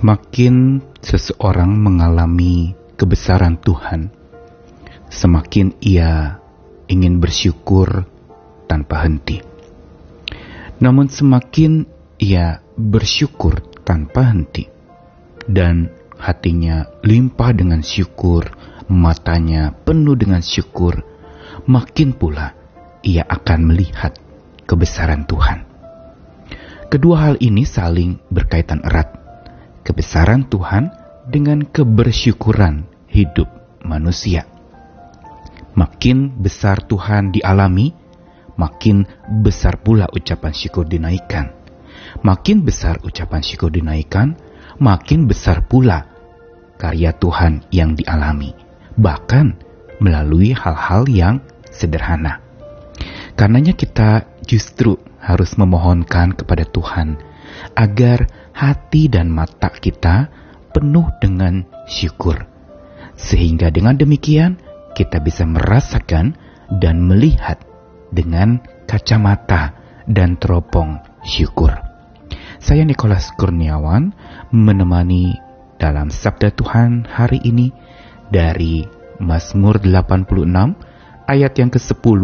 Makin seseorang mengalami kebesaran Tuhan, semakin ia ingin bersyukur tanpa henti. Namun semakin ia bersyukur tanpa henti dan hatinya limpah dengan syukur, matanya penuh dengan syukur, makin pula ia akan melihat kebesaran Tuhan. Kedua hal ini saling berkaitan erat kebesaran Tuhan dengan kebersyukuran hidup manusia. Makin besar Tuhan dialami, makin besar pula ucapan syukur dinaikkan. Makin besar ucapan syukur dinaikkan, makin besar pula karya Tuhan yang dialami, bahkan melalui hal-hal yang sederhana. Karenanya kita justru harus memohonkan kepada Tuhan agar hati dan mata kita penuh dengan syukur. Sehingga dengan demikian kita bisa merasakan dan melihat dengan kacamata dan teropong syukur. Saya Nikolas Kurniawan menemani dalam Sabda Tuhan hari ini dari Mazmur 86 ayat yang ke-10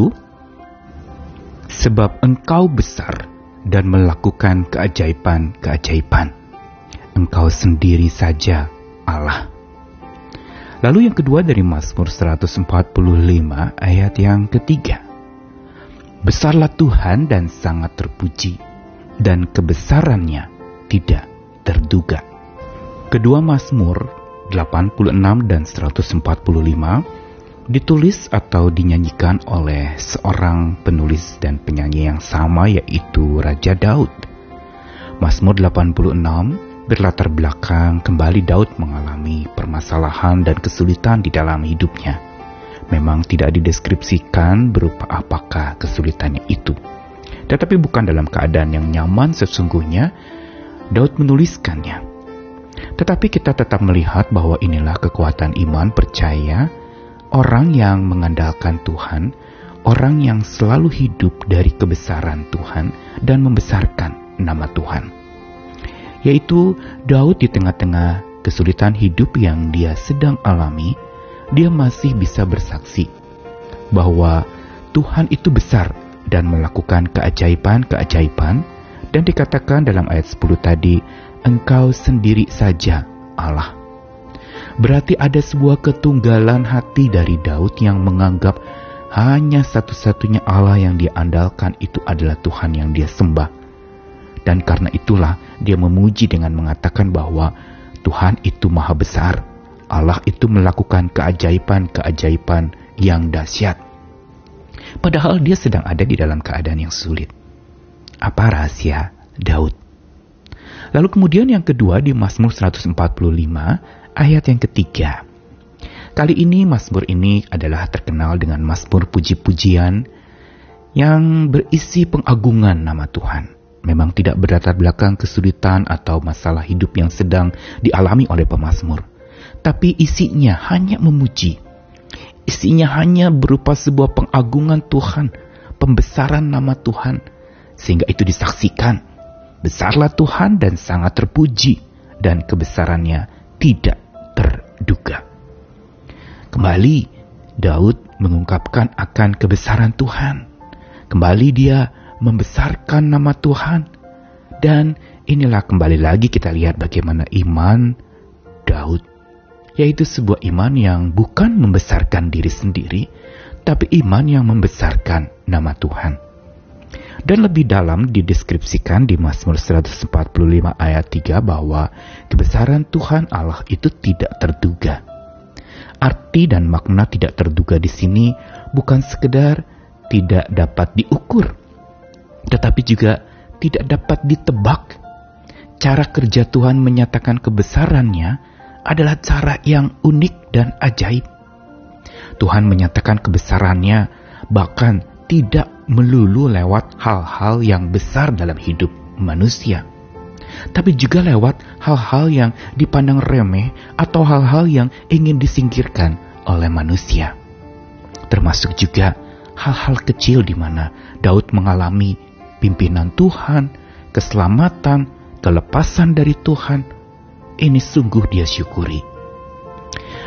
Sebab engkau besar dan melakukan keajaiban-keajaiban. Engkau sendiri saja Allah. Lalu yang kedua dari Mazmur 145 ayat yang ketiga. Besarlah Tuhan dan sangat terpuji, dan kebesarannya tidak terduga. Kedua Mazmur 86 dan 145 ditulis atau dinyanyikan oleh seorang penulis dan penyanyi yang sama yaitu Raja Daud. Mazmur 86 berlatar belakang kembali Daud mengalami permasalahan dan kesulitan di dalam hidupnya. Memang tidak dideskripsikan berupa apakah kesulitannya itu. Tetapi bukan dalam keadaan yang nyaman sesungguhnya, Daud menuliskannya. Tetapi kita tetap melihat bahwa inilah kekuatan iman percaya orang yang mengandalkan Tuhan, orang yang selalu hidup dari kebesaran Tuhan dan membesarkan nama Tuhan. Yaitu Daud di tengah-tengah kesulitan hidup yang dia sedang alami, dia masih bisa bersaksi bahwa Tuhan itu besar dan melakukan keajaiban-keajaiban dan dikatakan dalam ayat 10 tadi, engkau sendiri saja Allah. Berarti ada sebuah ketunggalan hati dari Daud yang menganggap hanya satu-satunya Allah yang dia andalkan itu adalah Tuhan yang dia sembah. Dan karena itulah dia memuji dengan mengatakan bahwa Tuhan itu maha besar. Allah itu melakukan keajaiban-keajaiban yang dahsyat. Padahal dia sedang ada di dalam keadaan yang sulit. Apa rahasia Daud? Lalu kemudian yang kedua di Mazmur 145 ayat yang ketiga. Kali ini Mazmur ini adalah terkenal dengan Mazmur puji-pujian yang berisi pengagungan nama Tuhan. Memang tidak berlatar belakang kesulitan atau masalah hidup yang sedang dialami oleh pemazmur. Tapi isinya hanya memuji. Isinya hanya berupa sebuah pengagungan Tuhan, pembesaran nama Tuhan. Sehingga itu disaksikan. Besarlah Tuhan dan sangat terpuji. Dan kebesarannya tidak terduga. Kembali Daud mengungkapkan akan kebesaran Tuhan. Kembali dia membesarkan nama Tuhan. Dan inilah kembali lagi kita lihat bagaimana iman Daud. Yaitu sebuah iman yang bukan membesarkan diri sendiri, tapi iman yang membesarkan nama Tuhan. Dan lebih dalam dideskripsikan di Mazmur 145 ayat 3 bahwa kebesaran Tuhan Allah itu tidak terduga. Arti dan makna tidak terduga di sini bukan sekedar tidak dapat diukur, tetapi juga tidak dapat ditebak. Cara kerja Tuhan menyatakan kebesarannya adalah cara yang unik dan ajaib. Tuhan menyatakan kebesarannya bahkan tidak melulu lewat hal-hal yang besar dalam hidup manusia, tapi juga lewat hal-hal yang dipandang remeh atau hal-hal yang ingin disingkirkan oleh manusia. Termasuk juga hal-hal kecil di mana Daud mengalami pimpinan Tuhan, keselamatan, kelepasan dari Tuhan, ini sungguh dia syukuri.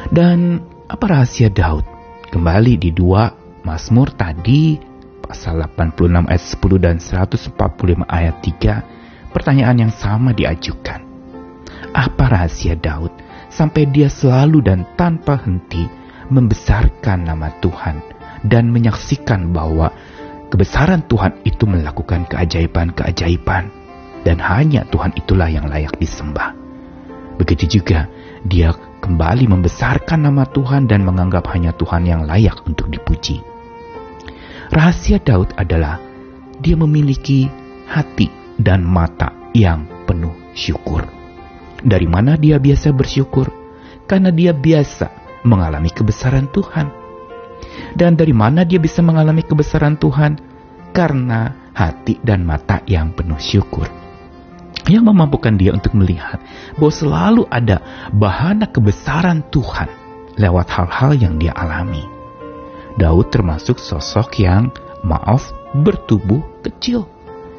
Dan apa rahasia Daud? Kembali di dua Mazmur tadi pasal 86 ayat 10 dan 145 ayat 3 pertanyaan yang sama diajukan. Apa rahasia Daud sampai dia selalu dan tanpa henti membesarkan nama Tuhan dan menyaksikan bahwa kebesaran Tuhan itu melakukan keajaiban-keajaiban dan hanya Tuhan itulah yang layak disembah. Begitu juga dia kembali membesarkan nama Tuhan dan menganggap hanya Tuhan yang layak untuk dipuji. Rahasia Daud adalah dia memiliki hati dan mata yang penuh syukur. Dari mana dia biasa bersyukur? Karena dia biasa mengalami kebesaran Tuhan. Dan dari mana dia bisa mengalami kebesaran Tuhan? Karena hati dan mata yang penuh syukur. Yang memampukan dia untuk melihat bahwa selalu ada bahana kebesaran Tuhan lewat hal-hal yang dia alami. Daud termasuk sosok yang, maaf, bertubuh kecil.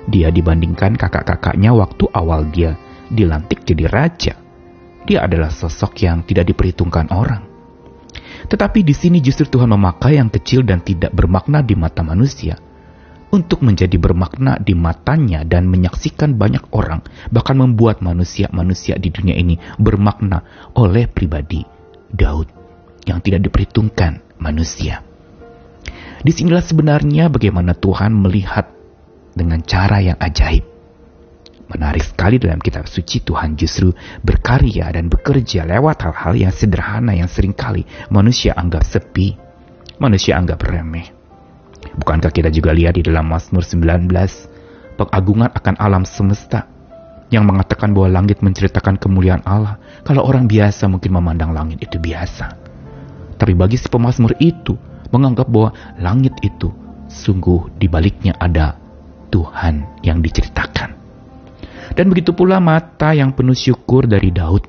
Dia dibandingkan kakak-kakaknya waktu awal dia dilantik jadi raja. Dia adalah sosok yang tidak diperhitungkan orang. Tetapi di sini justru Tuhan memakai yang kecil dan tidak bermakna di mata manusia untuk menjadi bermakna di matanya dan menyaksikan banyak orang, bahkan membuat manusia-manusia di dunia ini bermakna oleh pribadi Daud yang tidak diperhitungkan manusia. Di sinilah sebenarnya bagaimana Tuhan melihat dengan cara yang ajaib. Menarik sekali dalam kitab suci Tuhan justru berkarya dan bekerja lewat hal-hal yang sederhana yang sering kali manusia anggap sepi, manusia anggap remeh. Bukankah kita juga lihat di dalam Mazmur 19 pengagungan akan alam semesta yang mengatakan bahwa langit menceritakan kemuliaan Allah. Kalau orang biasa mungkin memandang langit itu biasa. Tapi bagi si pemazmur itu menganggap bahwa langit itu sungguh di baliknya ada Tuhan yang diceritakan. Dan begitu pula mata yang penuh syukur dari Daud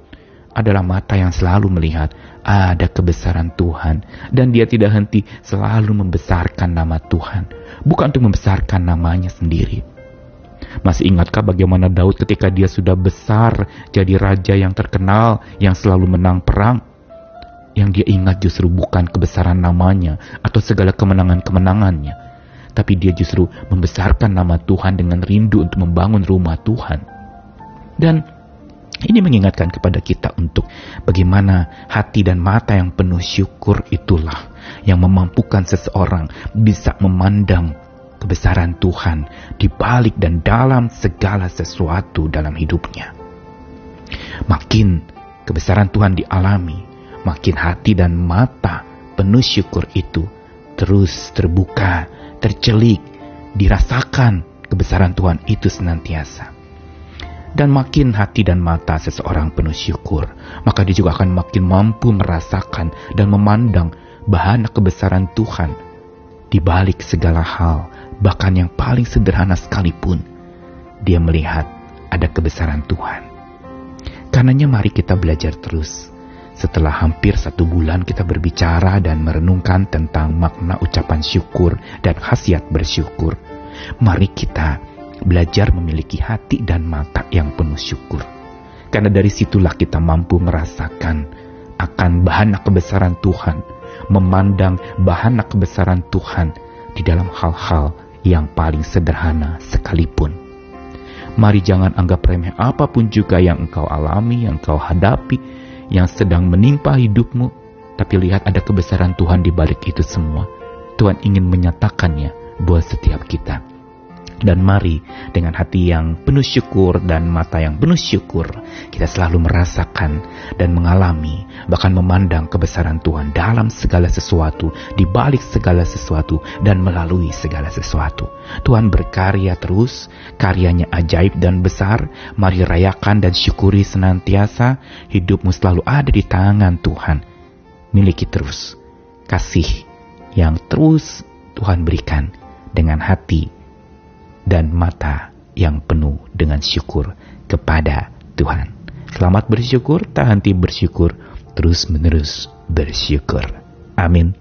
adalah mata yang selalu melihat ada kebesaran Tuhan dan dia tidak henti selalu membesarkan nama Tuhan, bukan untuk membesarkan namanya sendiri. Masih ingatkah bagaimana Daud ketika dia sudah besar jadi raja yang terkenal yang selalu menang perang? Yang dia ingat justru bukan kebesaran namanya atau segala kemenangan-kemenangannya, tapi dia justru membesarkan nama Tuhan dengan rindu untuk membangun rumah Tuhan. Dan ini mengingatkan kepada kita untuk bagaimana hati dan mata yang penuh syukur itulah yang memampukan seseorang bisa memandang kebesaran Tuhan di balik dan dalam segala sesuatu dalam hidupnya. Makin kebesaran Tuhan dialami, makin hati dan mata penuh syukur itu terus terbuka, tercelik, dirasakan kebesaran Tuhan itu senantiasa dan makin hati dan mata seseorang penuh syukur, maka dia juga akan makin mampu merasakan dan memandang bahana kebesaran Tuhan di balik segala hal, bahkan yang paling sederhana sekalipun. Dia melihat ada kebesaran Tuhan. Karenanya mari kita belajar terus. Setelah hampir satu bulan kita berbicara dan merenungkan tentang makna ucapan syukur dan khasiat bersyukur, mari kita belajar memiliki hati dan mata yang penuh syukur. Karena dari situlah kita mampu merasakan akan bahana kebesaran Tuhan, memandang bahana kebesaran Tuhan di dalam hal-hal yang paling sederhana sekalipun. Mari jangan anggap remeh apa pun juga yang engkau alami, yang engkau hadapi, yang sedang menimpa hidupmu, tapi lihat ada kebesaran Tuhan di balik itu semua. Tuhan ingin menyatakannya buat setiap kita. Dan mari dengan hati yang penuh syukur dan mata yang penuh syukur, kita selalu merasakan dan mengalami, bahkan memandang kebesaran Tuhan dalam segala sesuatu, di balik segala sesuatu, dan melalui segala sesuatu. Tuhan berkarya terus, karyanya ajaib dan besar, mari rayakan dan syukuri senantiasa, hidupmu selalu ada di tangan Tuhan. Miliki terus kasih yang terus Tuhan berikan dengan hati dan mata yang penuh dengan syukur kepada Tuhan. Selamat bersyukur, tak henti bersyukur, terus-menerus bersyukur. Amin.